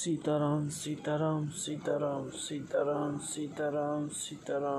Sitaram Sitaram Sitaram Sitaram Sitaram Sitaram.